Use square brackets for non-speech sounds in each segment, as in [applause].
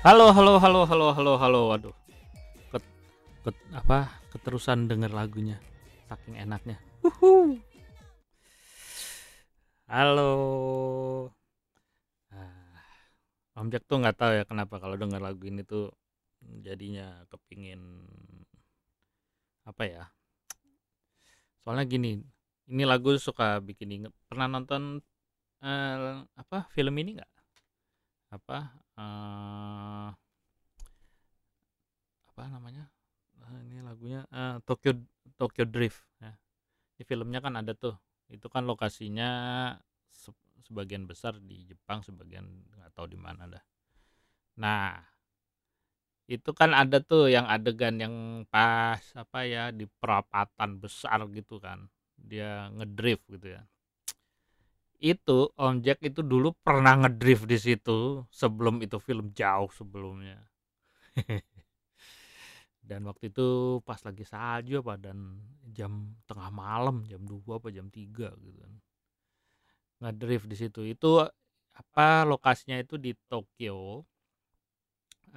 Halo, halo, halo, halo, halo, halo. Waduh. Ket, ket, apa? Keterusan denger lagunya. Saking enaknya. Uhu. Halo. Om Jack tuh nggak tahu ya kenapa kalau denger lagu ini tuh jadinya kepingin apa ya? Soalnya gini, ini lagu suka bikin inget. Pernah nonton eh, apa film ini nggak? Apa? eh, apa namanya? Ah, ini lagunya eh, Tokyo Tokyo Drift ya. Di filmnya kan ada tuh. Itu kan lokasinya sebagian besar di Jepang, sebagian nggak tahu di mana dah. Nah, itu kan ada tuh yang adegan yang pas apa ya di perapatan besar gitu kan. Dia ngedrift gitu ya. Itu Om Jack itu dulu pernah ngedrift di situ sebelum itu film jauh sebelumnya. [laughs] Dan waktu itu pas lagi salju apa dan jam tengah malam, jam 2 apa jam 3 gitu kan. Ngedrift di situ. Itu apa lokasinya itu di Tokyo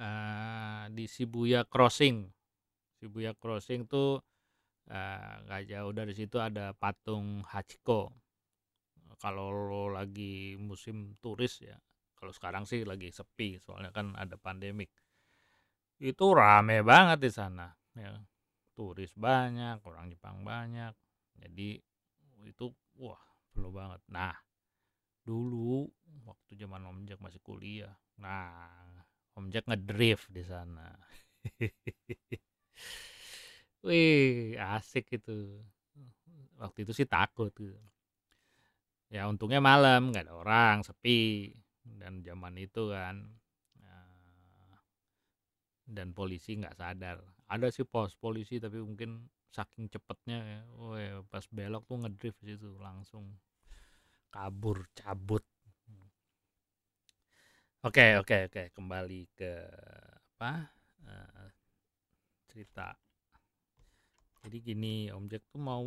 eh, di Shibuya Crossing. Shibuya Crossing tuh eh, nggak jauh dari situ ada patung Hachiko. Kalau lo lagi musim turis ya, kalau sekarang sih lagi sepi soalnya kan ada pandemik. Itu rame banget di sana ya. Turis banyak, orang Jepang banyak. Jadi itu wah perlu banget. Nah, dulu waktu zaman Om Jack masih kuliah. Nah, Om Jack ngedrift di sana. [laughs] Wih, asik itu. Waktu itu sih takut gitu. Ya untungnya malam, nggak ada orang, sepi. Dan zaman itu kan eh, dan polisi nggak sadar. Ada sih pos polisi tapi mungkin saking cepetnya ya, pas belok tuh ngedrift situ langsung kabur, cabut. Oke, oke, oke, kembali ke apa? eh, cerita. Jadi gini, Om Jack tuh mau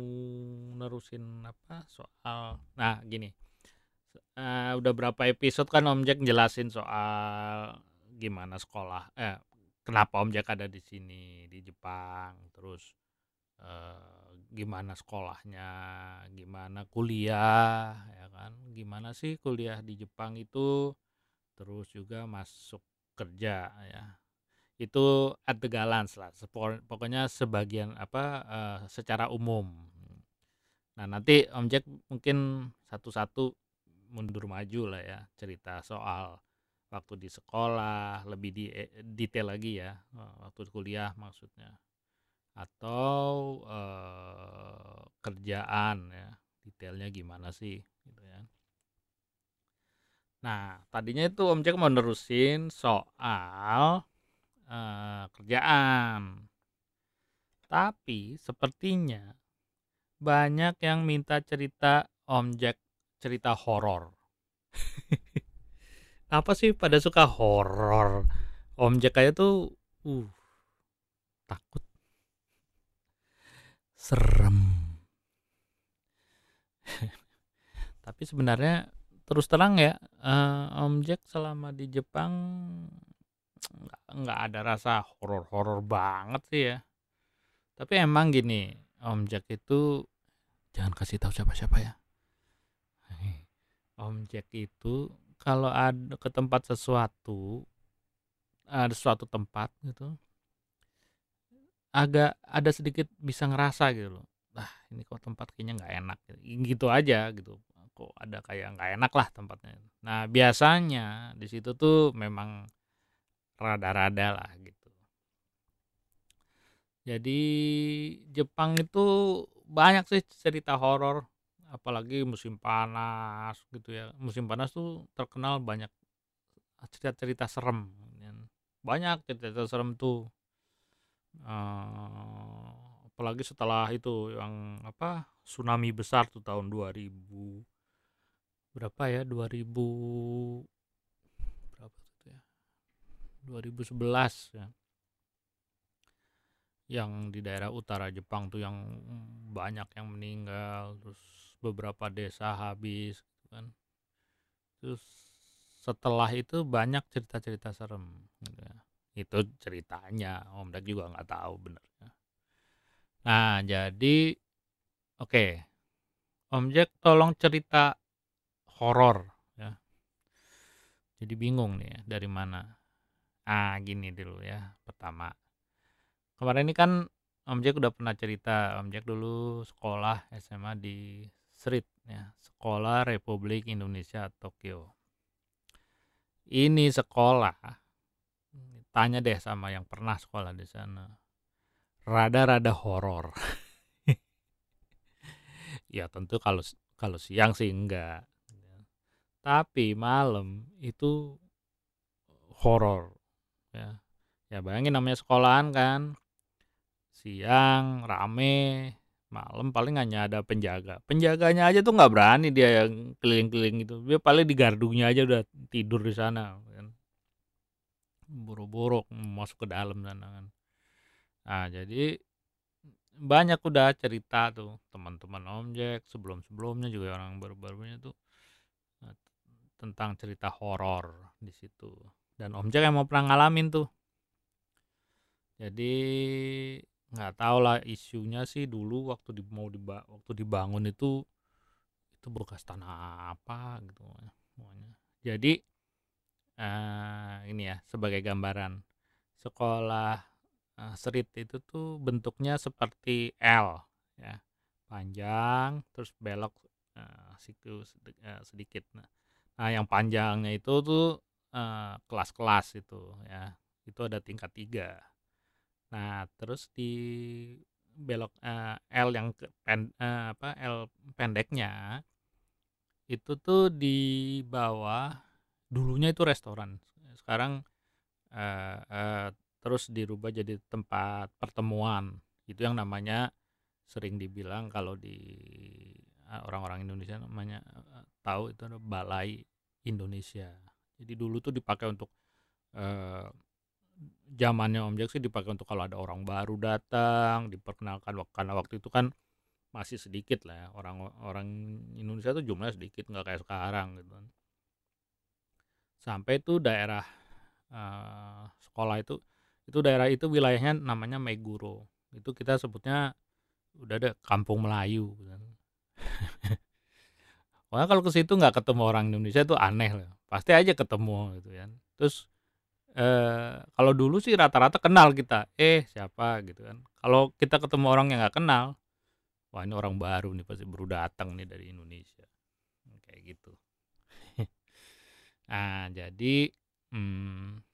nerusin apa soal nah gini. eh, udah berapa episode kan Om Jack jelasin soal gimana sekolah eh kenapa Om Jack ada di sini di Jepang, terus eh, gimana sekolahnya, gimana kuliah, ya kan? Gimana sih kuliah di Jepang itu, terus juga masuk kerja ya. Itu at the balance lah, sepo- pokoknya sebagian apa eh, secara umum. Nah, nanti Om Jack mungkin satu-satu mundur maju lah ya cerita soal waktu di sekolah lebih di eh, detail lagi ya waktu kuliah maksudnya atau eh, kerjaan ya detailnya gimana sih gitu ya. Nah tadinya itu Om Jack mau nerusin soal eh, kerjaan tapi sepertinya banyak yang minta cerita Om Jack cerita horor. [laughs] Apa sih pada suka horor? Om Jack aja tuh uh takut, serem. [laughs] Tapi sebenarnya terus terang ya, eh, Om Jack selama di Jepang nggak ada rasa horor-horor banget sih ya. Tapi emang gini, Om Jack itu jangan kasih tahu siapa-siapa ya. Om Jack itu kalau ada ke tempat sesuatu, ada suatu tempat gitu, agak ada sedikit bisa ngerasa gitu loh. Ah, ini kok tempat kayaknya nggak enak. Gitu aja gitu. Kok ada kayak nggak enak lah tempatnya. Nah, biasanya di situ tuh memang rada-rada lah gitu. Jadi Jepang itu banyak sih cerita horor apalagi musim panas gitu ya. Musim panas tuh terkenal banyak cerita-cerita serem. Banyak cerita-cerita serem tuh. Eh, apalagi setelah itu yang apa tsunami besar tuh tahun 2000 berapa ya? 2000 berapa tuh ya? 2011 ya. Yang di daerah utara Jepang tuh yang banyak yang meninggal terus beberapa desa habis gitu kan. Terus setelah itu banyak cerita-cerita serem gitu ya. Itu ceritanya Om Dek juga nggak tahu benernya. Nah jadi oke. Okay. Om Jack tolong cerita horor ya. Jadi bingung nih ya, dari mana? Ah gini dulu ya pertama. Kemarin ini kan Om Jack udah pernah cerita Om Jack dulu sekolah SMA di SRIT ya Sekolah Republik Indonesia Tokyo. Ini sekolah tanya deh sama yang pernah sekolah di sana. Rada-rada horor. [laughs] Ya tentu kalau kalau siang sih enggak. Tapi malam itu horor ya. Ya bayangin namanya sekolahan kan. Siang rame malam paling hanya ada penjaga. Penjaganya aja tuh nggak berani dia yang keliling-keliling itu dia paling di gardungnya aja udah tidur di sana kan buru-buru masuk ke dalam sana kan. Nah jadi banyak udah cerita tuh teman-teman Om Jack sebelum-sebelumnya juga orang baru-barunya tuh nah, tentang cerita horor di situ. Dan Om Jack yang mau pernah ngalamin tuh. Jadi nggak tahu lah isunya sih dulu waktu di mau diba waktu dibangun itu itu bekas tanah apa gitu semuanya jadi uh, ini ya sebagai gambaran. Sekolah uh, serit itu tuh bentuknya seperti L ya. Panjang terus belok uh, siku sedikit. Nah, nah yang panjangnya itu tuh kelas-kelas uh, itu ya. Itu ada tingkat tiga. Nah, terus di belok uh, L yang ke pen, uh, apa L pendeknya itu tuh di bawah dulunya itu restoran. Sekarang uh, uh, terus dirubah jadi tempat pertemuan. Itu yang namanya sering dibilang kalau di orang-orang Indonesia namanya uh, tahu itu adalah Balai Indonesia. Jadi dulu tuh dipakai untuk uh, zamannya Om Jack sih dipakai untuk kalau ada orang baru datang diperkenalkan karena waktu itu kan masih sedikit lah ya orang-orang Indonesia tuh jumlahnya sedikit nggak kayak sekarang gitu kan sampai itu daerah uh, sekolah itu itu daerah itu wilayahnya namanya Meguro itu kita sebutnya udah ada kampung Melayu. [laughs] Wah kalau ke situ nggak ketemu orang Indonesia itu aneh lah pasti aja ketemu gitu kan terus eh, kalau dulu sih rata-rata kenal kita, eh siapa gitu kan. Kalau kita ketemu orang yang nggak kenal, wah ini orang baru nih pasti baru datang nih dari Indonesia, kayak gitu. Nah jadi, hmm,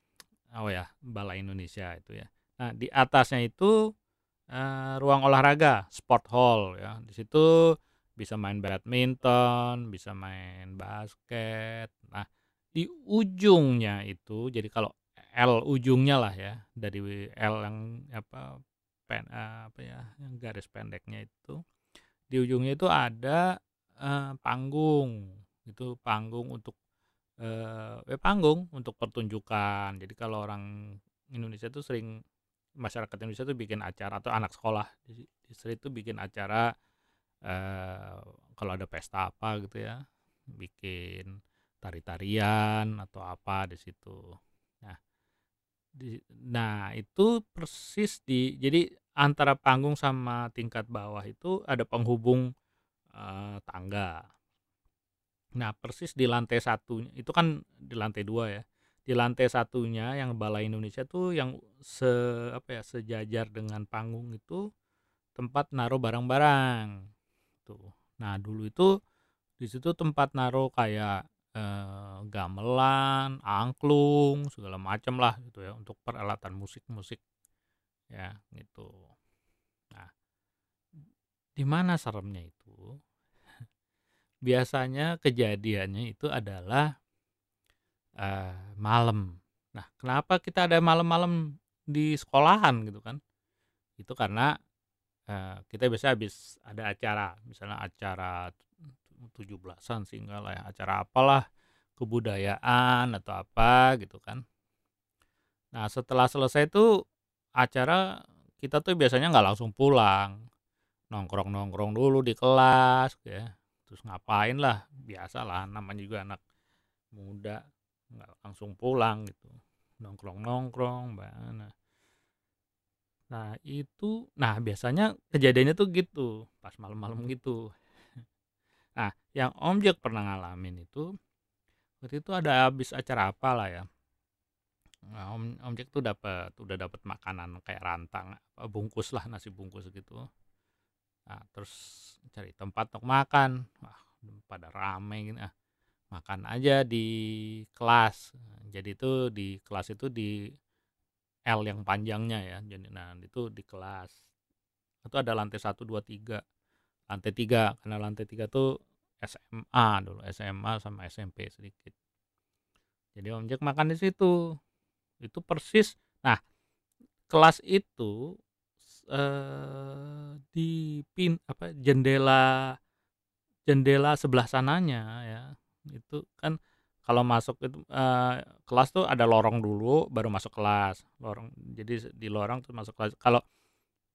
oh ya Balai Indonesia itu ya. Nah di atasnya itu uh, ruang olahraga, sport hall ya. Di situ bisa main badminton, bisa main basket. Nah di ujungnya itu jadi kalau L ujungnya lah ya dari L yang apa pen apa ya yang garis pendeknya itu di ujungnya itu ada uh, panggung itu panggung untuk eh panggung untuk pertunjukan jadi kalau orang Indonesia tuh sering masyarakat Indonesia tuh bikin acara atau anak sekolah di, di tuh bikin acara uh, kalau ada pesta apa gitu ya bikin tari-tarian atau apa di situ di, nah itu persis di jadi antara panggung sama tingkat bawah itu ada penghubung uh, tangga. Nah persis di lantai satu itu kan di lantai dua ya. Di lantai satunya yang Balai Indonesia tuh yang se apa ya sejajar dengan panggung itu tempat naruh barang-barang tuh. Nah dulu itu di situ tempat naruh kayak eh, gamelan, angklung, segala macam lah gitu ya untuk peralatan musik-musik ya gitu. Nah, di mana seremnya itu? Biasanya kejadiannya itu adalah eh, malam. Nah, kenapa kita ada malam-malam di sekolahan gitu kan? Itu karena eh, kita biasa habis ada acara, misalnya acara 17-an sih enggak lah ya acara apalah kebudayaan atau apa gitu kan nah setelah selesai itu acara kita tuh biasanya nggak langsung pulang nongkrong nongkrong dulu di kelas ya terus ngapain lah biasa lah namanya juga anak muda nggak langsung pulang gitu nongkrong nongkrong nah. Nah itu nah biasanya kejadiannya tuh gitu pas malam-malam gitu. [laughs] Nah yang Om Jack pernah ngalamin itu waktu itu ada habis acara apa lah ya. Nah, Om Om Jack tuh dapat udah dapat makanan kayak rantang bungkus lah nasi bungkus gitu nah terus cari tempat untuk makan. Wah pada rame gitu ah makan aja di kelas. Jadi itu di kelas itu di L yang panjangnya ya. Jadi nah itu di kelas. Itu ada lantai 1 2 3 lantai 3 karena lantai 3 tuh SMA dulu SMA sama SMP sedikit. Jadi Om Jack makan di situ. Itu persis. Nah kelas itu eh, di pin apa jendela jendela sebelah sananya ya. Itu kan kalau masuk itu uh, kelas tuh ada lorong dulu baru masuk kelas. Lorong jadi di lorong tuh masuk kelas. Kalau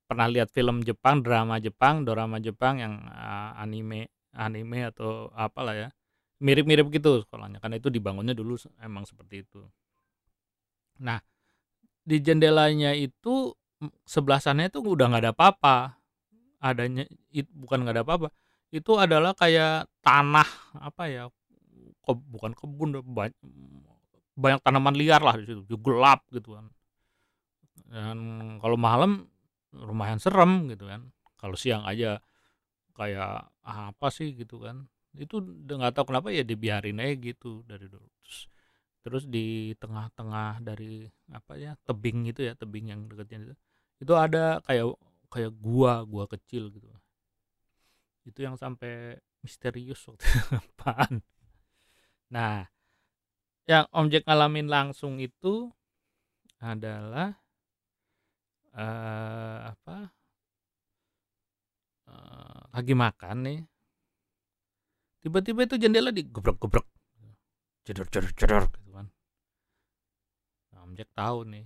pernah lihat film Jepang drama Jepang drama Jepang yang uh, anime anime atau apalah ya mirip-mirip gitu sekolahnya karena itu dibangunnya dulu emang seperti itu. Nah di jendelanya itu sebelah sana itu udah nggak ada apa-apa. Adanya it, bukan nggak ada apa-apa. Itu adalah kayak tanah apa ya ke, bukan kebun banyak, banyak tanaman liar lah di situ gelap gitu kan. Dan kalau malam lumayan serem gitu kan. Kalau siang aja kayak ah, apa sih gitu kan. Itu nggak tahu kenapa ya dibiarin aja gitu dari dulu. Terus terus di tengah-tengah dari apa ya tebing itu ya tebing yang dekatnya itu itu ada kayak kayak gua gua kecil gitu itu yang sampai misterius waktu [laughs] apaan Nah, yang Om Jack ngalamin langsung itu adalah uh, apa? Uh, lagi makan nih. Tiba-tiba itu jendela digebrek-gebrek. Cedor-cedor-cedor gitu kan. Nah, Om Jack tahu nih.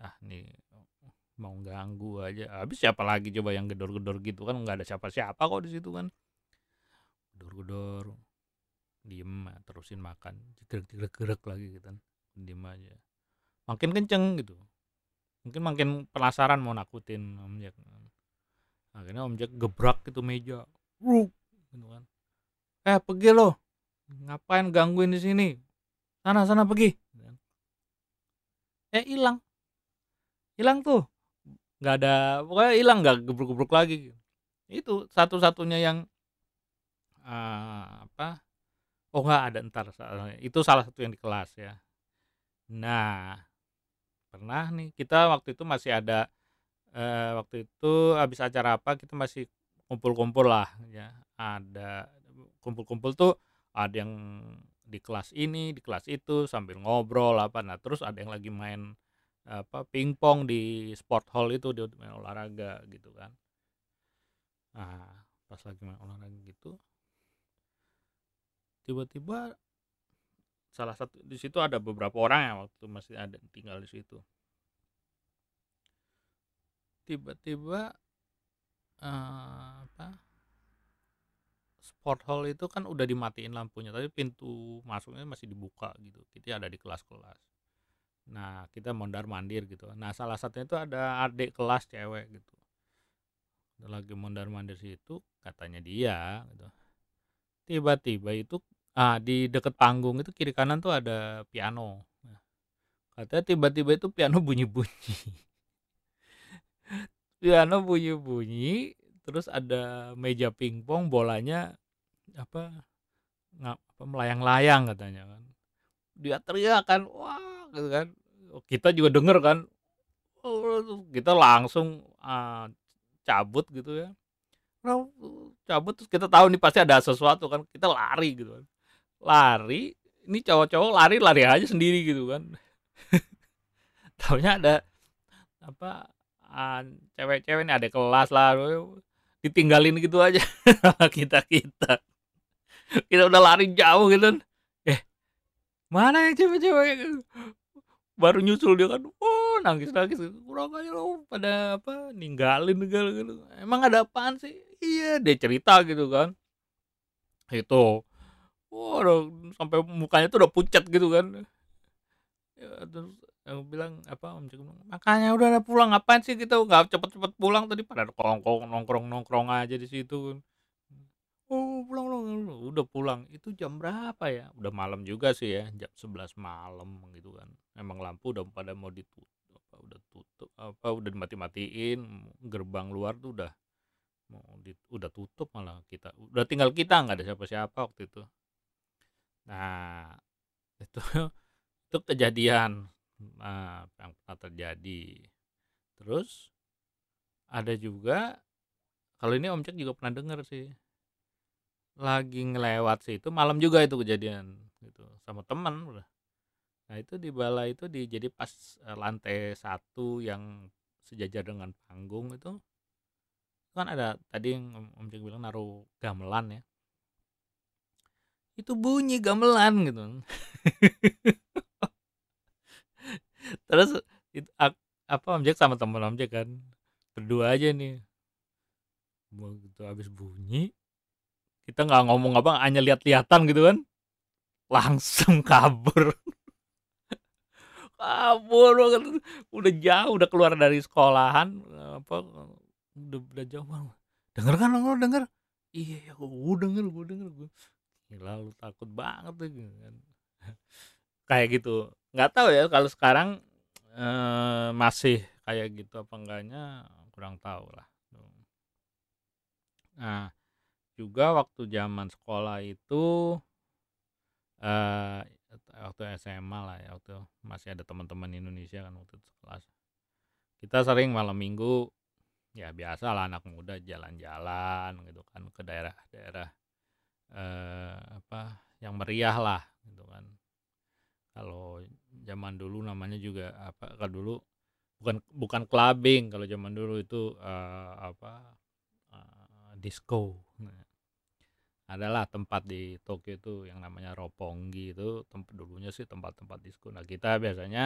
Ah, nih mau ganggu aja. Habis siapa lagi coba yang gedor-gedor gitu kan? Nggak ada siapa-siapa kok di situ kan. Gedor-gedor diem terusin makan. Gerak gerak lagi gitu kan. Diem aja. Makin kenceng gitu. Mungkin makin penasaran mau nakutin Om Jack. Akhirnya Om Jack gebrak itu meja. Ruk, gitu kan. Eh pergi lo. Ngapain gangguin di sini? Sana sana pergi. Gitu kan. eh hilang. Hilang tuh nggak ada pokoknya hilang nggak gebruk-gebruk lagi itu satu-satunya yang uh, apa Oh nggak ada ntar itu salah satu yang di kelas ya. Nah, pernah nih kita waktu itu masih ada eh, waktu itu habis acara apa kita masih kumpul-kumpul lah ya. Ada kumpul-kumpul tuh ada yang di kelas ini, di kelas itu sambil ngobrol apa. Nah, terus ada yang lagi main apa pingpong di sport hall itu di main olahraga gitu kan. Nah, pas lagi main olahraga gitu tiba-tiba salah satu di situ ada beberapa orang yang waktu masih ada tinggal di situ tiba-tiba uh, apa sport hall itu kan udah dimatiin lampunya tapi pintu masuknya masih dibuka gitu kita ada di kelas-kelas nah kita mondar mandir gitu nah salah satunya itu ada adik kelas cewek gitu lagi mondar mandir situ katanya dia gitu tiba-tiba itu ah, di dekat panggung itu kiri kanan tuh ada piano. Nah, katanya tiba-tiba itu piano bunyi-bunyi. [laughs] piano bunyi-bunyi, terus ada meja pingpong, bolanya apa ngap apa melayang-layang katanya kan. Dia teriak kan, wah gitu kan. Kita juga denger kan. Kita langsung uh, cabut gitu ya cabut terus kita tahu nih pasti ada sesuatu kan kita lari gitu kan lari ini cowok-cowok lari lari aja sendiri gitu kan [laughs] taunya ada apa cewek-cewek ini ada kelas lah ditinggalin gitu aja [laughs] kita kita Kita udah lari jauh gitu kan, eh, mana yang cewek-cewek? Baru nyusul dia kan, oh nangis-nangis, kurang ajar lu pada apa, ninggalin segala gitu. Emang ada apaan sih? Iya, dia cerita gitu kan. Itu, waduh sampai mukanya tuh udah pucat gitu kan. Ya terus aku bilang apa, om "Makanya udah dah pulang, ngapain sih kita nggak cepet-cepet pulang tadi pada kongkong nongkrong-nongkrong aja di situ." "Oh pulang pulang," udah pulang. Itu jam berapa ya? Udah malam juga sih ya, jam 11 malam gitu kan. Emang lampu udah pada mau ditutup apa, udah tutup apa, udah dimati-matiin, gerbang luar tuh udah mau di udah tutup malah kita udah tinggal kita, nggak ada siapa-siapa waktu itu. Nah, itu [laughs] itu kejadian, nah yang pernah terjadi. Terus ada juga kalau ini Om Jack juga pernah denger sih. Lagi ngelewat situ, malam juga itu kejadian gitu, sama temen udah. Nah itu di balai itu di jadi pas eh, lantai satu yang sejajar dengan panggung itu kan ada tadi yang Om Jack bilang naruh gamelan ya. Itu bunyi gamelan gitu. [laughs] Terus itu apa, Om Jack sama temen Om Jack kan, berdua aja nih. Begitu habis bunyi, kita nggak ngomong apa, hanya lihat-lihatan gitu kan, langsung [laughs] kabur. Kabur banget, udah jauh, udah keluar dari sekolahan, apa, udah udah jauh banget. "Denger kan lu denger?" "Iya iya, gua denger gua denger gua." Gila takut banget tuh gitu kan. [laughs] Kayak gitu. Nggak tahu ya kalau sekarang, eee, masih kayak gitu apa enggaknya, kurang tahu lah. Nah, juga waktu zaman sekolah itu, eee, waktu SMA lah ya, waktu masih ada teman-teman Indonesia kan waktu itu sekelas. Kita sering malam minggu, ya biasalah anak muda jalan-jalan gitu kan ke daerah-daerah, eee, apa, yang meriah lah gitu kan. Kalau zaman dulu namanya juga apa, kalau dulu bukan bukan clubbing kalau zaman dulu itu, eee, apa, eee, disko. Nah, adalah tempat di Tokyo itu yang namanya Roppongi itu tempat dulunya sih tempat-tempat disko. Nah kita biasanya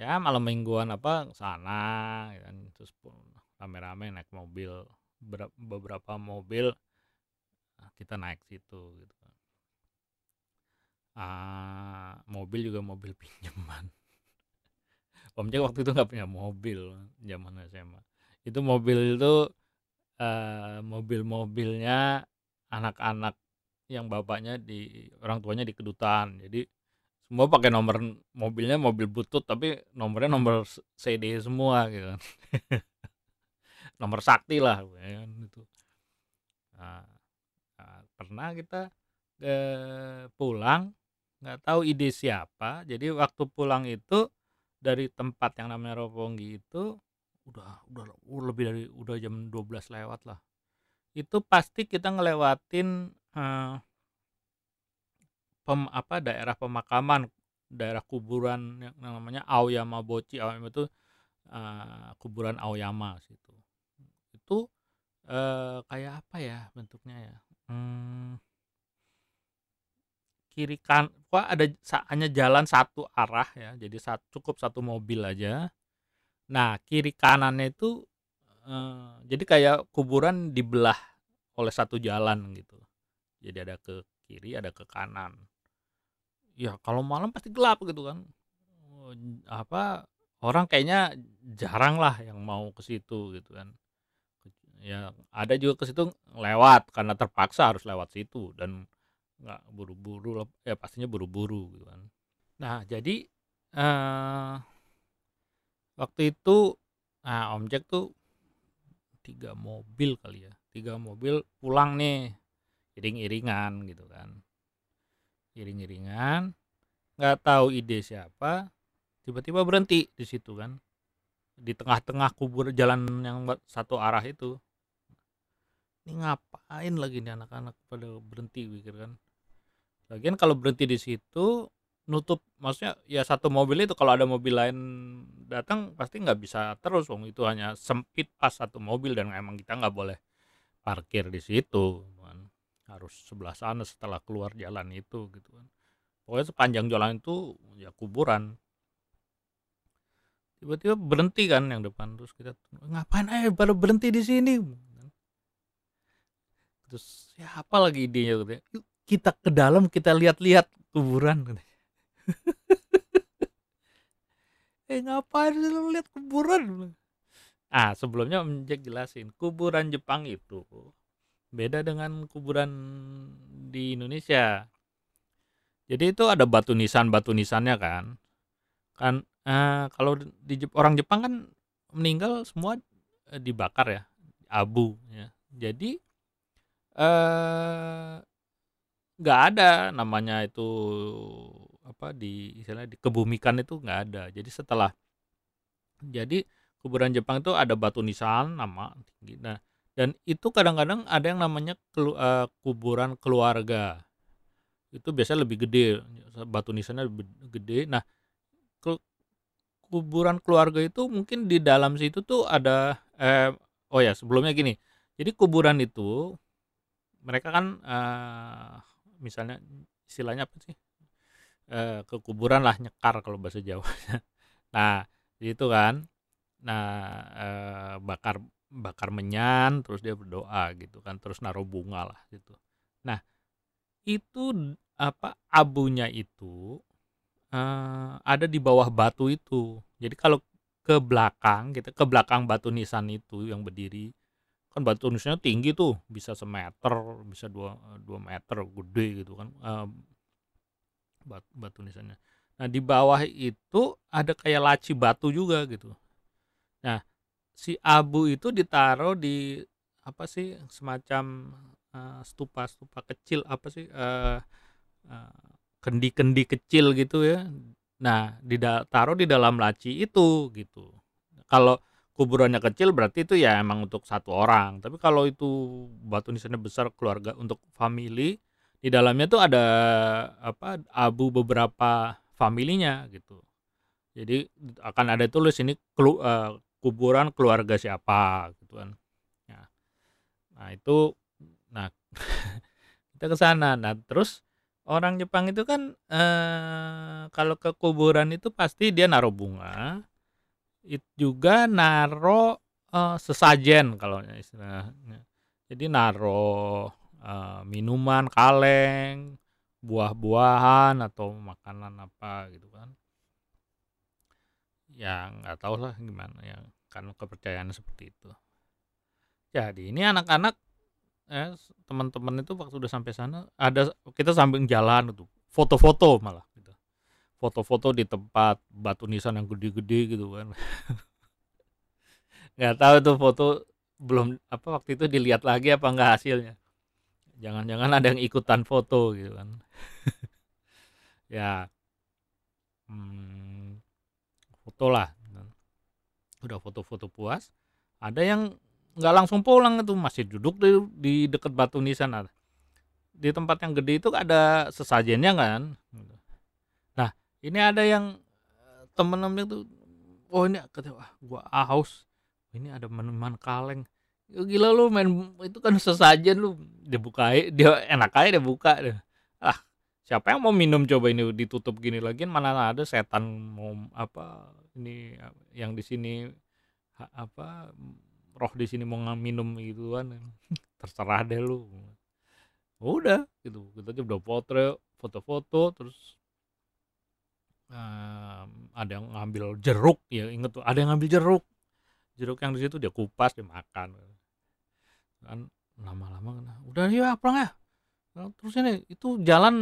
ya malam mingguan apa, sana ya kan, terus rame-rame naik mobil, ber beberapa mobil, nah kita naik situ gitu kan. Ah, mobil juga mobil [laughs] pinjaman. Om Jack waktu itu nggak punya mobil zaman SMA. Itu mobil itu, eee, mobil-mobilnya anak-anak yang bapaknya di orang tuanya di kedutaan. Jadi semua pakai nomor mobilnya mobil butut tapi nomornya nomor CD semua gitu kan. [laughs] Nomor sakti lah ya itu. Nah, nah pernah kita, eee, pulang, nggak tahu ide siapa, jadi waktu pulang itu dari tempat yang namanya Roppongi itu udah udah lebih dari udah jam 12 lewat lah. Itu pasti kita ngelewatin, eee pem apa, daerah pemakaman, daerah kuburan yang namanya Aoyama Bochi. Aoyama itu, eee, kuburan Aoyama situ. Itu, eee, kayak apa ya bentuknya ya, mmm kiri kan pokoknya ada hanya jalan satu arah ya, jadi sat cukup satu mobil aja. Nah kiri kanannya itu, jadi kayak kuburan dibelah oleh satu jalan gitu. Jadi ada ke kiri, ada ke kanan. Ya kalau malam pasti gelap gitu kan, eee, apa, orang kayaknya jarang lah yang mau ke situ gitu kan. Ya ada juga ke situ lewat karena terpaksa harus lewat situ dan nggak buru-buru ya pastinya buru-buru gitu kan. Nah jadi, eee, waktu itu, nah Om Jack tuh 3 mobil kali ya, 3 mobil pulang nih, iring-iringan gitu kan. Iring-iringan, nggak tahu ide siapa, tiba-tiba berhenti di situ kan. Di tengah-tengah kubur jalan yang satu arah itu. Ini ngapain lagi nih anak-anak pada berhenti pikir kan. Lagian kalau berhenti di situ, nutup maksudnya ya satu mobil itu kalau ada mobil lain datang pasti nggak bisa terus wong. Itu hanya sempit pas satu mobil dan emang kita nggak boleh parkir di situ kan. harus sebelah sana setelah keluar jalan itu gitu kan. Pokoknya sepanjang jalan itu ya kuburan. Tiba-tiba berhenti kan yang depan. Terus kita ngapain eh baru berhenti di sini? Terus ya apa lagi idenya? Gitu ya. Yuk, kita ke dalam kita lihat-lihat kuburan gitu. [laughs] eh ngapain lu lihat kuburan ah sebelumnya Om Jack jelasin kuburan Jepang itu beda dengan kuburan di Indonesia. Jadi itu ada batu nisan batu nisannya kan. Kan eh, kalau di orang Jepang kan meninggal semua eh, dibakar ya abu ya. Jadi eh nggak ada namanya itu apa di istilahnya dikebumikan itu nggak ada. Jadi setelah jadi kuburan Jepang itu ada batu nisan nama nah dan itu kadang-kadang ada yang namanya kelu- eh, kuburan keluarga. Itu biasanya lebih gede batu nisannya lebih gede. Nah ke- kuburan keluarga itu mungkin di dalam situ tuh ada eh oh ya sebelumnya gini. Jadi kuburan itu mereka kan eh, misalnya istilahnya apa sih eh, ke kuburan lah nyekar kalau bahasa Jawa [laughs] nah itu kan nah eh, bakar bakar menyan terus dia berdoa gitu kan terus naruh bunga lah gitu nah itu apa abunya itu eh, ada di bawah batu itu. Jadi kalau ke belakang gitu ke belakang batu nisan itu yang berdiri kan batu nisannya tinggi tuh bisa semeter bisa dua dua meter gede gitu kan eh, bat- batu nisannya. Nah di bawah itu ada kayak laci batu juga gitu. Nah si abu itu ditaruh di apa sih semacam eh, stupa-stupa kecil apa sih eh, eh, kendi-kendi kecil gitu ya. Nah ditaruh di dalam laci itu gitu. Kalau kuburannya kecil berarti itu ya emang untuk satu orang. Tapi kalau itu batu nisannya besar keluarga untuk family di dalamnya tuh ada apa abu beberapa familinya gitu. Jadi akan ada tulis ini kelu- eh, kuburan keluarga siapa gitu kan. Nah, nah itu nah [laughs] kita ke sana. Nah terus orang Jepang itu kan eh, kalau ke kuburan itu pasti dia naruh bunga itu juga naro eh, sesajen kalau istilahnya. Jadi naro eh, minuman kaleng buah-buahan atau makanan apa gitu kan. Ya nggak tahu lah gimana ya kan kepercayaan seperti itu. Jadi ini anak-anak eh, teman-teman itu waktu udah sampai sana ada kita sambil jalan itu foto-foto malah gitu. Foto-foto di tempat batu nisan yang gede-gede gitu kan. [laughs] Nggak tahu tuh foto belum apa waktu itu dilihat lagi apa enggak hasilnya jangan-jangan ada yang ikutan foto gitu kan. [laughs] Ya. Hmm, foto lah. Udah foto-foto puas. Ada yang nggak langsung pulang itu masih duduk di, di dekat batu nisan. Di tempat yang gede itu ada sesajennya kan. Nah ini ada yang eh, temen-temen itu oh ini kata wah gua haus. Ini ada minuman kaleng gila lu main itu kan sesajen lu. Dia buka dia enak aja dia buka deh. Ah siapa yang mau minum coba ini ditutup gini lagi mana ada setan mau apa ini yang di sini apa roh di sini mau minum gitu kan [laughs] terserah deh lu. Udah gitu. Kita aja udah foto foto-foto terus em, ada yang ngambil jeruk. Ya inget tuh ada yang ngambil jeruk. Jeruk yang di situ dia kupas dia makan kan lama-lama kena, udah ya pulang ya terus ini itu jalan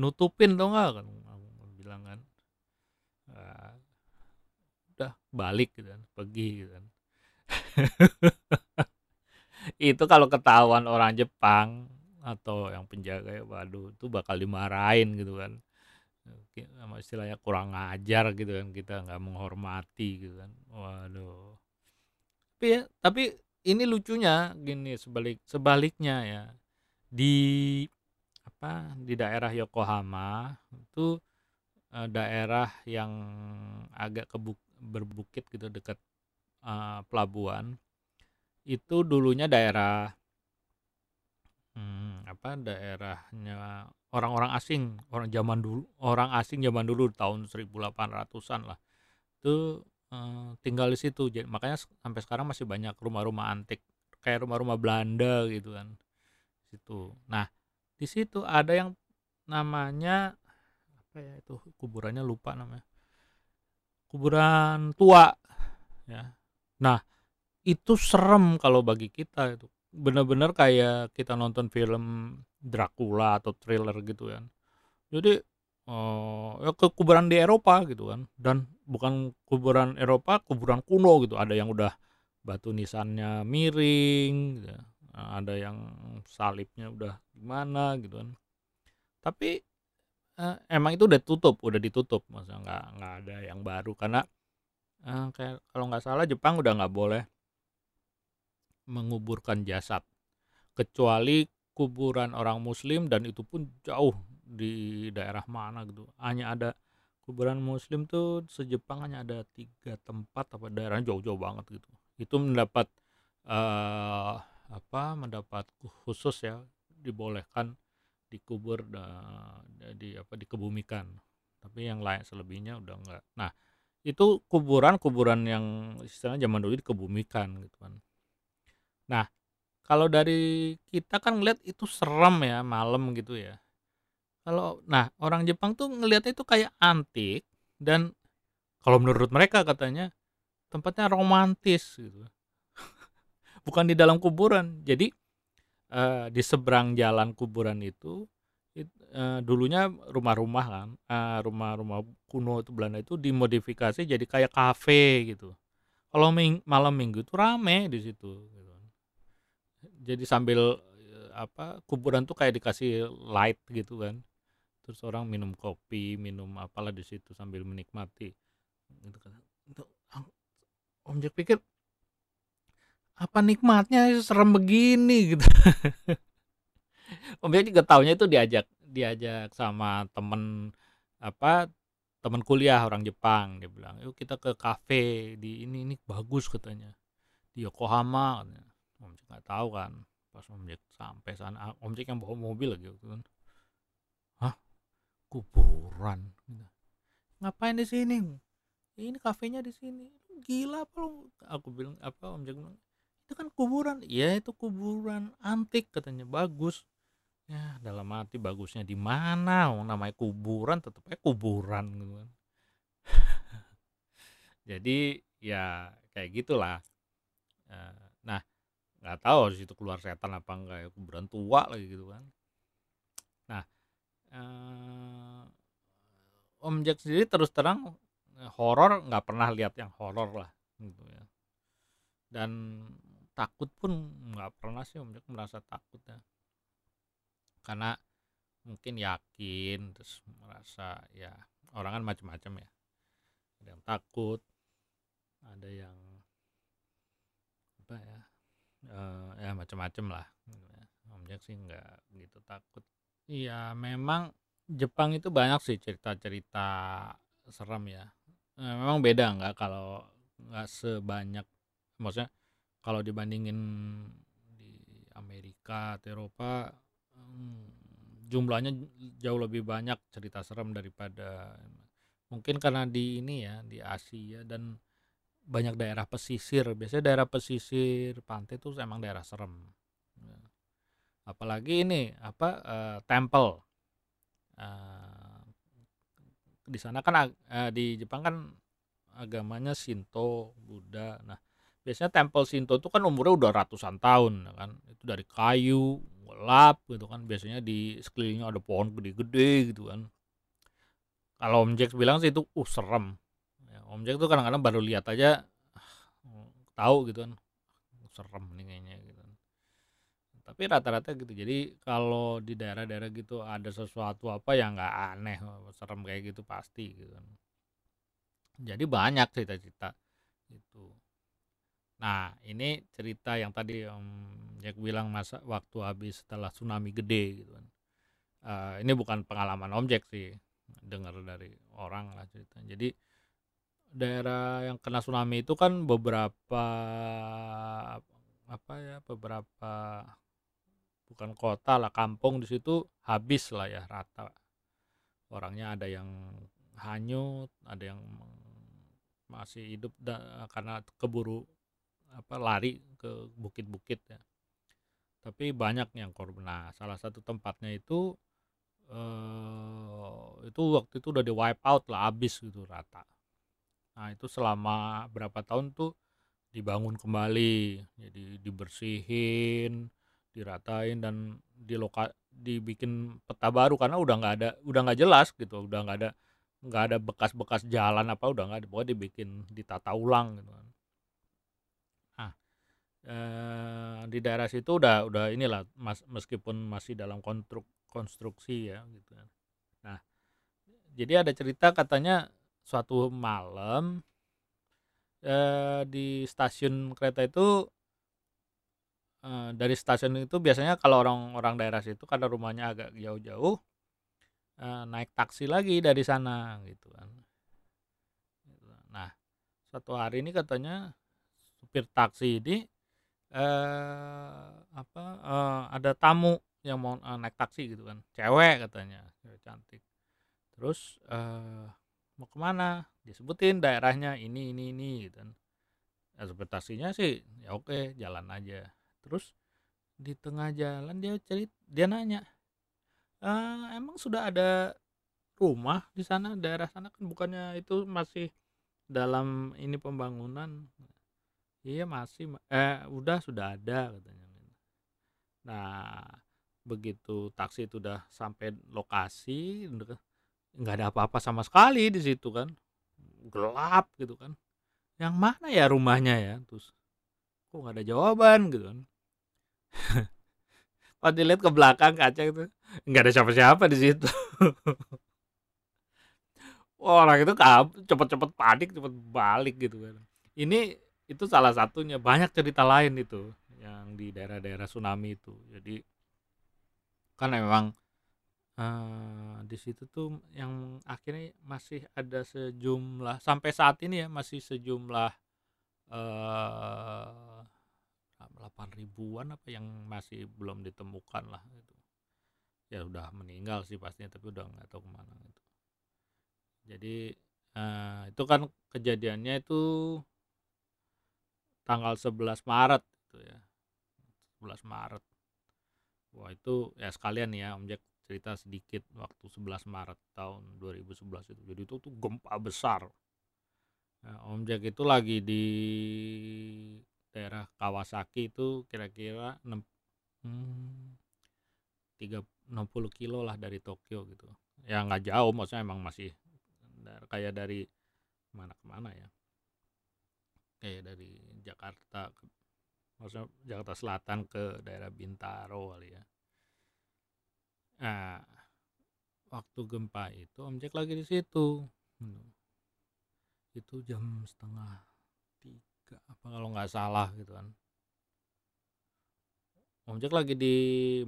nutupin dong nggak? Kan bilang kan "Ah, udah balik gitu kan pergi gitu kan. [laughs] Itu kalau ketahuan orang Jepang atau yang penjaga ya waduh itu bakal dimarahin gitu kan. Sama istilahnya kurang ngajar gitu kan kita nggak menghormati gitu kan. Waduh. Tapi ya, tapi ini lucunya gini sebalik sebaliknya ya di apa di daerah Yokohama itu eh, daerah yang agak kebuk berbukit gitu dekat eh, pelabuhan itu dulunya daerah hmm, apa daerahnya orang-orang asing, orang zaman dulu, orang asing zaman dulu tahun 1800-an lah. Itu eh, tinggal di situ. Jadi makanya sampai sekarang masih banyak rumah-rumah antik kayak rumah-rumah Belanda gitu kan. Situ. Nah, di situ ada yang namanya apa ya itu kuburannya lupa namanya. Kuburan tua ya. Nah, itu serem kalau bagi kita itu bener-bener kayak kita nonton film Dracula atau thriller gitu kan jadi uh, ya ke kuburan di Eropa gitu kan. Dan bukan kuburan Eropa kuburan kuno gitu. Ada yang udah batu nisannya miring gitu. ada yang salibnya udah gimana gitu kan. Tapi uh, emang itu udah tutup udah ditutup. Masa nggak nggak ada yang baru. Karena uh, kayak kalau nggak salah Jepang udah nggak boleh menguburkan jasad. Kecuali kuburan orang muslim dan itu pun jauh di daerah mana gitu. Hanya ada kuburan muslim tuh sejepang hanya ada tiga tempat apa daerah jauh-jauh banget gitu. Itu mendapat uh, apa mendapat khusus ya dibolehkan dikubur da, di apa dikebumikan. Tapi yang lain selebihnya udah enggak nah itu kuburan kuburan yang istilahnya zaman dulu dikebumikan gitu kan. Nah, kalau dari kita kan ngeliat itu serem ya malam gitu ya. Kalau nah orang Jepang tuh ngelihatnya itu kayak antik dan kalau menurut mereka katanya tempatnya romantis gitu. [laughs] Bukan di dalam kuburan. Jadi uh, di seberang jalan kuburan itu uh, dulunya rumah-rumah kan, uh, rumah-rumah kuno itu Belanda itu dimodifikasi jadi kayak kafe gitu. Kalau ming malam minggu itu rame di situ jadi sambil eh, apa kuburan tuh kayak dikasih light gitu kan terus orang minum kopi minum apalah di situ sambil menikmati gitu kan. Itu om Jack pikir apa nikmatnya? Serem begini [laughs] gitu. Om Jack juga taunya itu diajak diajak sama temen apa teman kuliah orang Jepang dia bilang yuk kita ke kafe di ini ini bagus katanya. Di Yokohama katanya. Om Jack nggak tahu kan pas Om Jack sampai sana Om Jack yang bawa mobil gitu kan kuburan gitu. ngapain di sini? Ini kafenya di sini. Gila apa lu? Aku bilang apa Om Jack bilang itu kan kuburan. Iya itu kuburan antik katanya. Bagus. Ya dalam arti bagusnya di mana? Namanya kuburan tetap kuburan gitu kan. [laughs] Jadi ya kayak gitulah. Uh, nggak tahu harus itu keluar setan apa enggak ya kuburan tua lagi gitu kan. nah eh, Om Jack sendiri terus terang eh, horor nggak pernah lihat yang horor lah gitu ya. Dan takut pun nggak pernah sih Om Jack merasa takut ya. Karena mungkin yakin terus merasa ya orang kan macam-macam ya. Ada yang takut ada yang apa ya uh, ya macam-macam lah gitu ya. Om Jack sih nggak begitu takut iya memang Jepang itu banyak sih cerita-cerita serem ya. Memang beda nggak kalau nggak sebanyak maksudnya kalau dibandingin di Amerika atau Eropa hmm, jumlahnya jauh lebih banyak cerita serem daripada mungkin karena di ini ya di Asia dan banyak daerah pesisir. Biasanya daerah pesisir pantai itu emang daerah serem apalagi ini apa uh, temple. Uh, di sana kan uh, di Jepang kan agamanya Shinto Buddha. Nah biasanya temple Shinto itu kan umurnya udah ratusan tahun ya kan? Itu dari kayu gelap gitu kan. Biasanya di sekelilingnya ada pohon gede-gede gitu kan. Kalau Om Jack bilang sih itu uh serem. Om Jack tuh kadang-kadang baru lihat aja tahu gitu kan. Serem nih kayaknya tapi rata-rata gitu. Jadi kalau di daerah-daerah gitu ada sesuatu apa yang nggak aneh serem kayak gitu pasti gitu. Jadi banyak cerita-cerita gitu. Nah ini cerita yang tadi Om Jack bilang masa waktu habis setelah tsunami gede gitu kan. Uh, ini bukan pengalaman Om Jack sih dengar dari orang lah cerita jadi daerah yang kena tsunami itu kan beberapa apa ya beberapa bukan kota lah kampung di situ habis lah ya rata. Orangnya ada yang hanyut ada yang masih hidup karena keburu apa lari ke bukit-bukit ya. Tapi banyak yang korban. Nah salah satu tempatnya itu eh, itu waktu itu udah di wipe out lah habis gitu rata. Nah itu selama berapa tahun tuh dibangun kembali jadi dibersihin diratain dan di loka dibikin peta baru karena udah nggak ada udah nggak jelas gitu udah nggak ada nggak ada bekas-bekas jalan apa udah nggak ada pokoknya dibikin ditata ulang gitu kan. Nah eh, di daerah situ udah udah inilah mas, meskipun masih dalam konstruk, konstruksi ya gitu kan. Nah jadi ada cerita katanya suatu malam eh, di stasiun kereta itu eh, dari stasiun itu biasanya kalau orang-orang daerah situ karena rumahnya agak jauh-jauh eh, naik taksi lagi dari sana gitu kan. Nah satu hari ini katanya supir taksi ini eh, apa eh, ada tamu yang mau naik taksi gitu kan cewek katanya cewek cantik. Terus eh, mau ke mana? Disebutin daerahnya ini ini ini gitu kan. Ekspektasinya sih ya oke jalan aja terus di tengah jalan dia cerit dia nanya e, emang sudah ada rumah di sana? Daerah sana kan bukannya itu masih dalam ini pembangunan? Iya masih eh udah sudah ada katanya. Nah begitu taksi itu udah sampai lokasi nggak ada apa-apa sama sekali di situ kan. Gelap gitu kan. Yang mana ya rumahnya ya? Terus kok nggak ada jawaban? gitu kan [laughs] pas dilihat ke belakang kaca itu nggak ada siapa-siapa di situ. [laughs] Orang itu cepet-cepet panik cepet balik gitu kan. Ini itu salah satunya banyak cerita lain itu yang di daerah-daerah tsunami itu. Jadi kan memang uh, di situ tuh yang akhirnya masih ada sejumlah sampai saat ini ya masih sejumlah uh, delapan ribuan apa yang masih belum ditemukan lah itu ya udah meninggal sih pastinya tapi udah nggak tahu ke mana itu jadi uh, itu kan kejadiannya itu tanggal 11 Maret itu ya 11 Maret wah itu ya sekalian ya Om Jack cerita sedikit waktu 11 Maret tahun 2011 itu. Jadi itu tuh gempa besar. Nah, Om Jack itu lagi di daerah Kawasaki itu kira-kira 6 hmm, 3 60 kilo lah dari Tokyo gitu. Ya nggak jauh, maksudnya emang masih kayak dari mana ke mana ya. Kayak dari Jakarta ke maksudnya Jakarta Selatan ke daerah Bintaro kali ya Nah, waktu gempa itu Om Jack lagi di situ. Itu jam setengah tiga apa kalau nggak salah gitu kan. Om Jack lagi di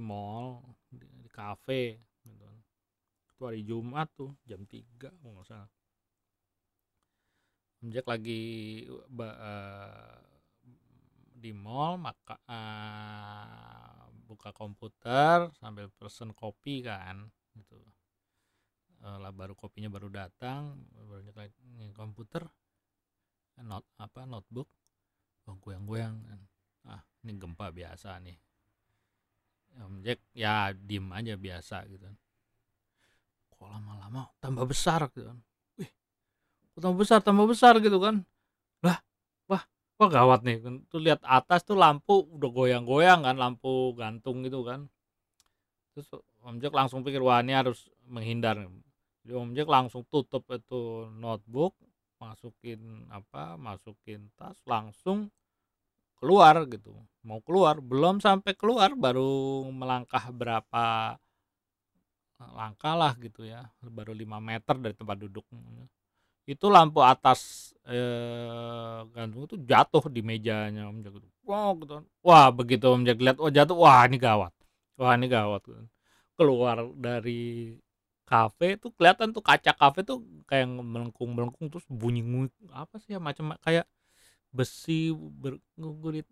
mall, di, di cafe gitu kan. Itu hari Jumat tuh jam tiga kalau nggak salah. Om Jack lagi uh, di mall maka uh, buka komputer sambil pesen kopi kan gitu uh, lah baru kopinya baru datang baru nyalain komputer not apa notebook. Oh goyang-goyang. Ah ini gempa biasa nih. Om Jack ya diem aja biasa gitu. Kok lama-lama tambah besar gitu kan. Wih tambah besar tambah besar gitu kan. Wah gawat nih. Tuh lihat atas tuh lampu udah goyang-goyang kan lampu gantung gitu kan. Terus Om Jack langsung pikir wah ini harus menghindar. Jadi Om Jack langsung tutup itu notebook masukin apa masukin tas langsung keluar gitu mau keluar belum sampai keluar baru melangkah berapa langkah lah gitu ya baru 5 meter dari tempat duduk itu lampu atas eh, gantung itu jatuh di mejanya Om Jack. Wow, gitu. Wah, begitu Om Jack lihat, oh jatuh, wah ini gawat. Wah ini gawat. Gitu. Keluar dari kafe itu kelihatan tuh kaca kafe tuh kayak melengkung-melengkung terus bunyi apa sih ya macam kayak besi bergulit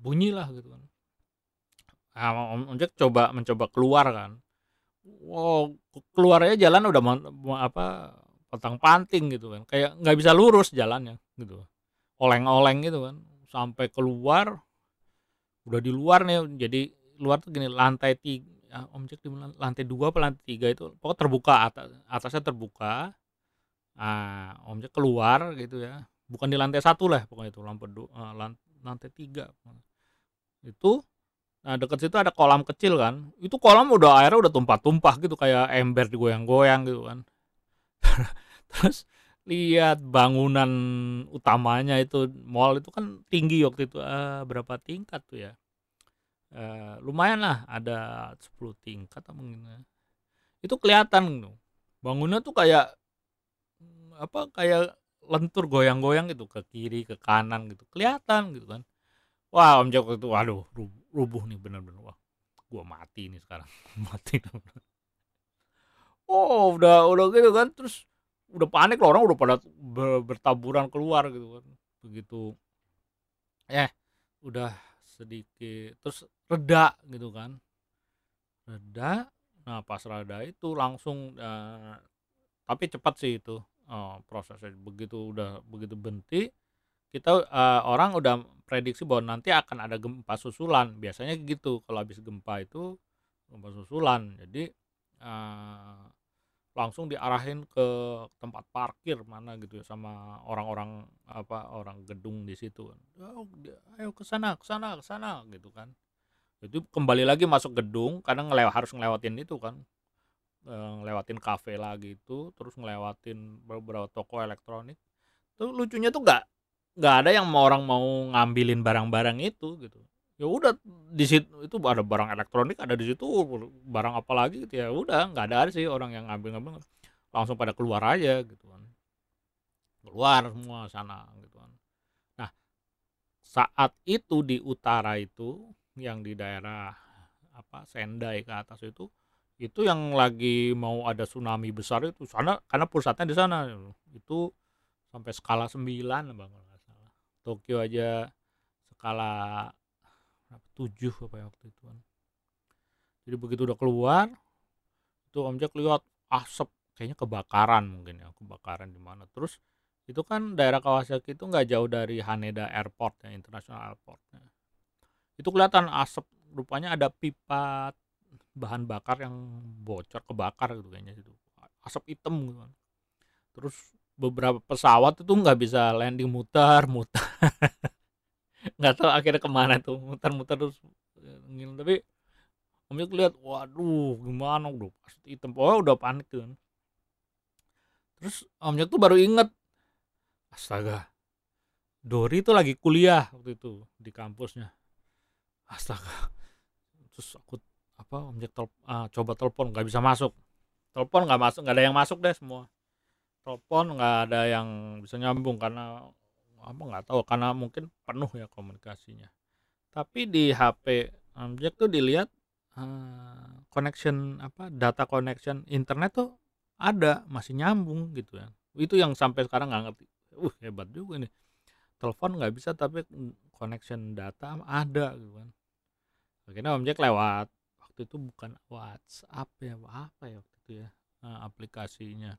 bunyi lah gitu kan. ah, om objek coba mencoba keluar kan. Wow, keluar aja jalan udah apa, pontang-panting gitu kan, kayak nggak bisa lurus jalannya gitu, oleng-oleng gitu kan, sampai keluar, udah di luar nih, jadi luar tuh gini, lantai ah, objek di lantai dua apa lantai tiga itu, pokoknya terbuka atas atasnya terbuka, ah, objek keluar gitu ya, bukan di lantai satu lah pokoknya itu, lampu du uh, lantai tiga Itu Nah, deket situ ada kolam kecil kan. Itu kolam udah airnya udah tumpah-tumpah gitu kayak ember digoyang-goyang gitu kan. [laughs] Terus lihat bangunan utamanya itu mall itu kan tinggi waktu itu uh, berapa tingkat tuh ya? Uh, lumayan lah ada 10 tingkat apa. Ya. Itu kelihatan gitu. Bangunnya tuh kayak apa kayak lentur goyang-goyang gitu ke kiri ke kanan gitu kelihatan gitu kan wah om Joko itu waduh rubuh nih bener-bener wah gua mati nih sekarang [laughs] mati oh udah udah gitu kan terus udah panik loh orang udah pada bertaburan keluar gitu kan begitu eh udah sedikit terus reda gitu kan. Reda nah pas reda itu langsung uh, tapi cepat sih itu uh, prosesnya. Begitu udah begitu berhenti kita uh, orang udah prediksi bahwa nanti akan ada gempa susulan. Biasanya gitu kalau habis gempa itu gempa susulan. Jadi uh, langsung diarahin ke tempat parkir mana gitu ya sama orang-orang apa orang gedung di situ oh, ayo ke sana ke sana ke sana gitu kan. Itu kembali lagi masuk gedung kadang ngelew harus ngelewatin itu kan. Ngelewatin kafe lagi itu terus ngelewatin beberapa toko elektronik. Tuh lucunya tuh nggak nggak ada yang mau orang mau ngambilin barang-barang itu gitu ya udah di situ itu ada barang elektronik ada di situ barang apa lagi gitu ya udah nggak ada sih orang yang ngambil-ngambil langsung pada keluar aja gitu kan. Keluar semua sana gitu kan. Nah saat itu di utara itu yang di daerah apa Sendai ke atas itu itu yang lagi mau ada tsunami besar itu sana karena pusatnya di sana. Itu sampai skala 9 bang Tokyo aja skala berapa tujuh apa ya waktu itu kan. Jadi begitu udah keluar itu Om Jack lihat asap kayaknya kebakaran mungkin ya kebakaran di mana. Terus itu kan daerah Kawasaki itu nggak jauh dari Haneda Airport ya International Airportnya itu kelihatan asap rupanya ada pipa bahan bakar yang bocor kebakar gitu kayaknya itu asap hitam gitu kan. Terus beberapa pesawat itu nggak bisa landing muter muter [laughs] nggak tahu akhirnya ke mana tuh muter-muter terus ngil tapi Om lihat waduh gimana? Udah pasti hitam. Oh udah panik tuh kan. Terus Om tuh baru inget astaga Dori itu lagi kuliah waktu itu di kampusnya. Astaga. Terus aku apa Om tel, ah, coba telepon nggak bisa masuk. Telepon nggak masuk nggak ada yang masuk deh semua. Telepon nggak ada yang bisa nyambung karena apa nggak tahu karena mungkin penuh ya komunikasinya. Tapi di HP Amjek tuh dilihat uh, connection apa data connection internet tuh ada masih nyambung gitu ya. Itu yang sampai sekarang nggak ngerti. Uh hebat juga ini. Telepon nggak bisa tapi connection data ada gitu kan. Akhirnya Om lewat. Waktu itu bukan WhatsApp ya apa ya waktu itu ya nah, aplikasinya.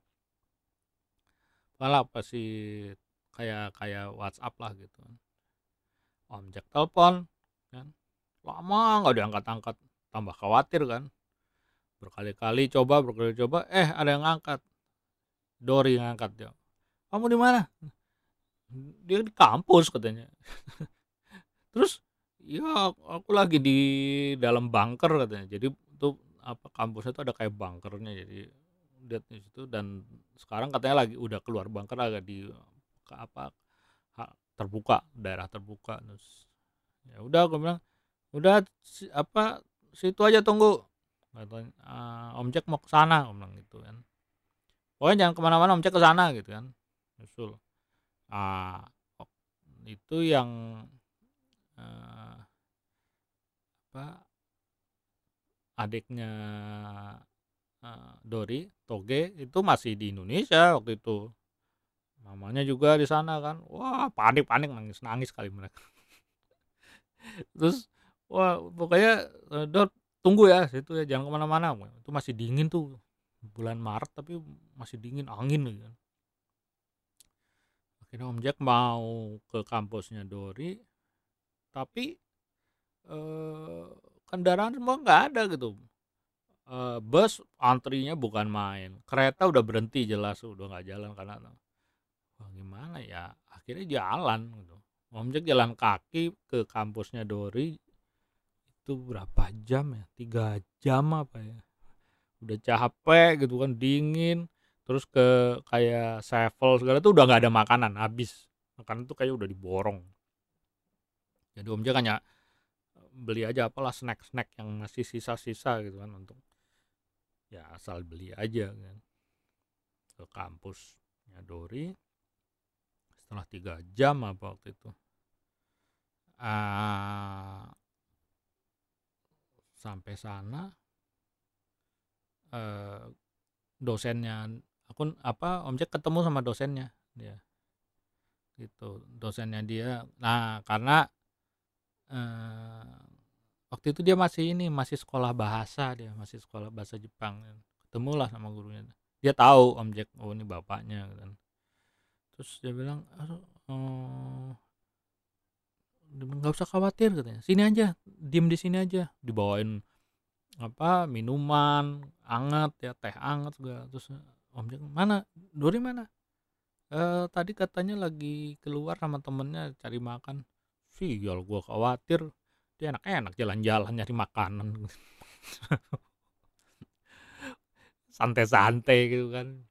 Malah pasti kayak kayak WhatsApp lah gitu Om Jack telepon kan. Lama nggak diangkat-angkat tambah khawatir kan. Berkali-kali coba berkali coba eh ada yang ngangkat. Dori ngangkat dia. Kamu di mana? Dia di kampus katanya. [laughs] Terus ya aku lagi di dalam bunker katanya. Jadi itu apa kampusnya itu ada kayak bunkernya. Jadi lihat di situ dan sekarang katanya lagi udah keluar bunker agak di ke apa terbuka daerah terbuka terus ya udah aku bilang udah si, apa situ aja tunggu. Katanya uh, Om Jack mau ke sana? Aku bilang gitu kan. Pokoknya jangan ke mana-mana Om Jack ke sana gitu kan. Usul ah uh, itu yang uh, apa adiknya uh, Dori Toge itu masih di Indonesia waktu itu mamanya juga di sana kan. Wah panik panik nangis nangis kali mereka. [laughs] Terus wah pokoknya, eee, "Dot tunggu ya situ ya jangan ke mana-mana," itu masih dingin tuh, bulan Maret tapi masih dingin angin lagi kan. Akhirnya Om Jack mau ke kampusnya Dori, tapi, eee, kendaraan semua nggak ada gitu, eee, bus antrinya bukan main, kereta udah berhenti jelas udah nggak jalan karena wah gimana ya, akhirnya jalan gitu, Om Jack jalan kaki ke kampusnya Dori, itu berapa jam ya, 3 jam apa ya, udah capek gitu kan, dingin, terus ke kayak Sevel segala tuh udah nggak ada makanan, habis, makanan tuh kayak udah diborong. Jadi Om Jack hanya beli aja apalah snack-snack yang masih sisa-sisa gitu kan untuk ya asal beli aja kan, ke kampusnya Dori, setelah 3 jam apa waktu itu. Ah sampai sana eee, dosennya akun apa, Om Jack ketemu sama dosennya dia. Gitu, dosennya dia nah karena, eee, waktu itu dia masih ini, masih sekolah bahasa dia, masih sekolah bahasa Jepang, ketemulah sama gurunya, dia tahu Om Jack, oh ini bapaknya kan. Terus dia bilang, eee "Nggak usah khawatir," katanya, "sini aja, diem di sini aja," dibawain apa, minuman anget ya, teh anget segala, terus Om Jack, "Mana, Dori mana?" "Eee, tadi katanya lagi keluar sama temennya cari makan." Sial gua khawatir, dia enak-enak jalan-jalan nyari makanan. [laughs] Santai-santai gitu kan.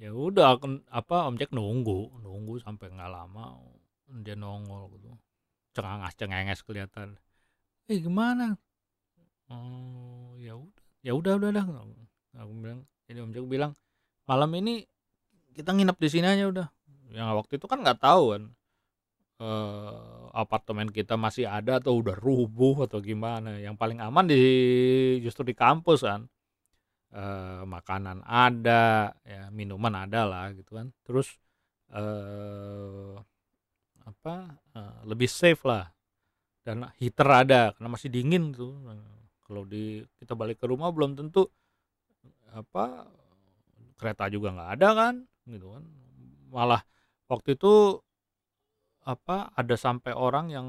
Ya udah kan apa, Om Jack nunggu, nunggu sampai nggak lama dia nongol gitu, cengenges-cengenges kelihatan, "Eh, gimana?" "Oh, ya udah ya udah udah dah," aku bilang, jadi Om Jack bilang, "Malam ini kita nginep di sini aja udah." Ya waktu itu kan nggak tahu kan, eee, apartemen kita masih ada atau udah rubuh atau gimana, yang paling aman di justru di kampus kan, eee, makanan ada, ya minuman ada lah gitu kan, terus, eee, apa, eee, lebih safe lah, dan heater ada karena masih dingin tuh, kalau di kita balik ke rumah belum tentu apa, kereta juga nggak ada kan, gitu kan. Malah waktu itu apa, ada sampai orang yang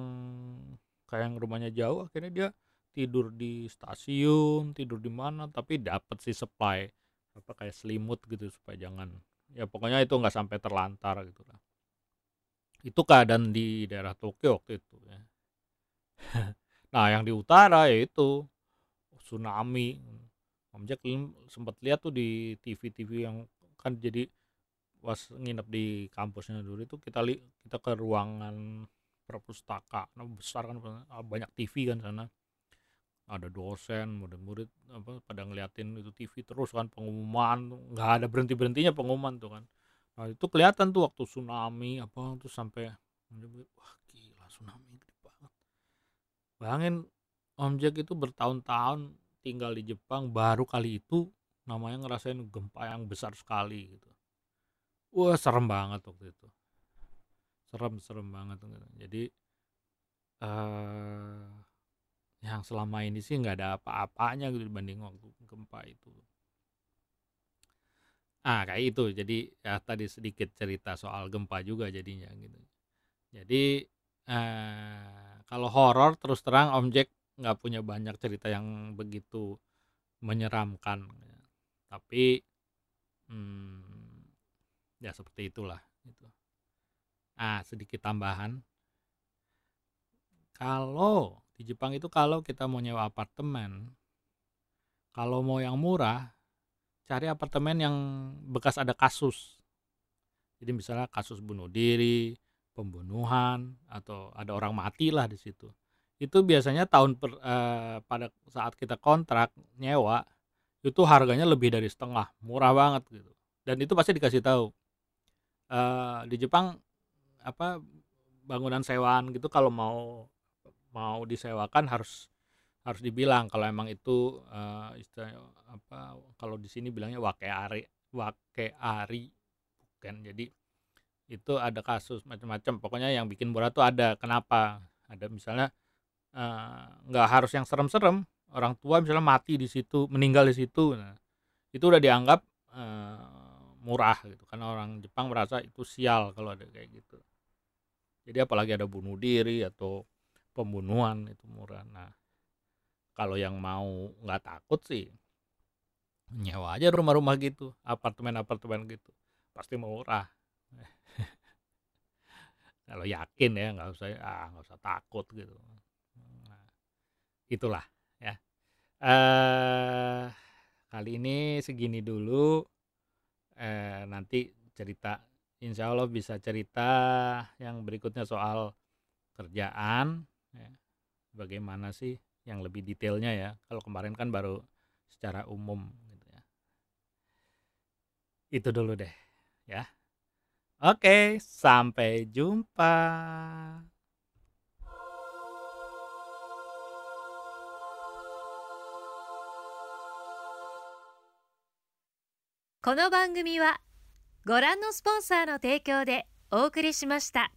kayak yang rumahnya jauh akhirnya dia tidur di stasiun, tidur di mana, tapi dapet sih supply apa, kayak selimut gitu supaya jangan ya pokoknya itu nggak sampai terlantar gitulah. Itu keadaan di daerah Tokyo waktu itu ya. [laughs] Nah yang di utara ya itu, tsunami, Om Jack sempet lihat tuh di TV-TV yang kan jadi pas nginep di kampusnya Dori tuh kita li kita ke ruangan perpustakaan besar kan, banyak TV kan sana. Ada dosen, murid-murid apa, pada ngeliatin itu TV terus kan, pengumuman, nggak ada berhenti-berhentinya pengumuman tuh kan. Nah itu kelihatan tuh waktu tsunami apa, terus sampai wah gila tsunami gede banget. Bayangin Om Jack itu bertahun-tahun tinggal di Jepang, baru kali itu namanya ngerasain gempa yang besar sekali gitu. Wah serem banget waktu itu. Serem serem banget gitu. Jadi, eee, yang selama ini sih nggak ada apa-apanya gitu dibanding waktu gempa itu. Ah, kayak itu, jadi ya tadi sedikit cerita soal gempa juga jadinya gitu. Jadi, eee, kalau horor terus terang Om Jack nggak punya banyak cerita yang begitu menyeramkan, tapi, mmm, ya seperti itulah gitu. Ah, sedikit tambahan. Kalau di Jepang itu kalau kita mau nyewa apartemen, kalau mau yang murah, cari apartemen yang bekas ada kasus. Jadi misalnya kasus bunuh diri, pembunuhan, atau ada orang mati lah di situ. Itu biasanya tahun per eee, pada saat kita kontrak nyewa, itu harganya lebih dari setengah, murah banget gitu, dan itu pasti dikasih tahu. Eee, di Jepang apa, bangunan sewaan gitu kalau mau mau disewakan harus harus dibilang kalau emang itu, eee, istilahnya apa, kalau di sini bilangnya wakeari wakeari kan. Jadi itu ada kasus macam-macam, pokoknya yang bikin murah tuh ada, kenapa, ada misalnya eee, nggak harus yang serem-serem, orang tua misalnya mati di situ, meninggal di situ, nah itu udah dianggap, eee, murah gitu, karena orang Jepang merasa itu sial kalau ada kayak gitu. Jadi apalagi ada bunuh diri atau pembunuhan itu murah. Nah, kalau yang mau nggak takut sih nyewa aja rumah-rumah gitu, apartemen-apartemen gitu, pasti murah. [laughs] Kalau yakin ya nggak usah, ah, nggak usah takut gitu. Nah, itulah ya. Eee, kali ini segini dulu, eee, nanti cerita insya Allah bisa cerita yang berikutnya soal kerjaan ya, bagaimana sih yang lebih detailnya ya, kalau kemarin kan baru secara umum gitu ya. Itu dulu deh ya. Oke, sampai jumpa. この番組はご覧のスポンサーの提供でお送りしました。